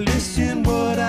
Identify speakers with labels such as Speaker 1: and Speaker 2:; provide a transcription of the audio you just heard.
Speaker 1: listen what I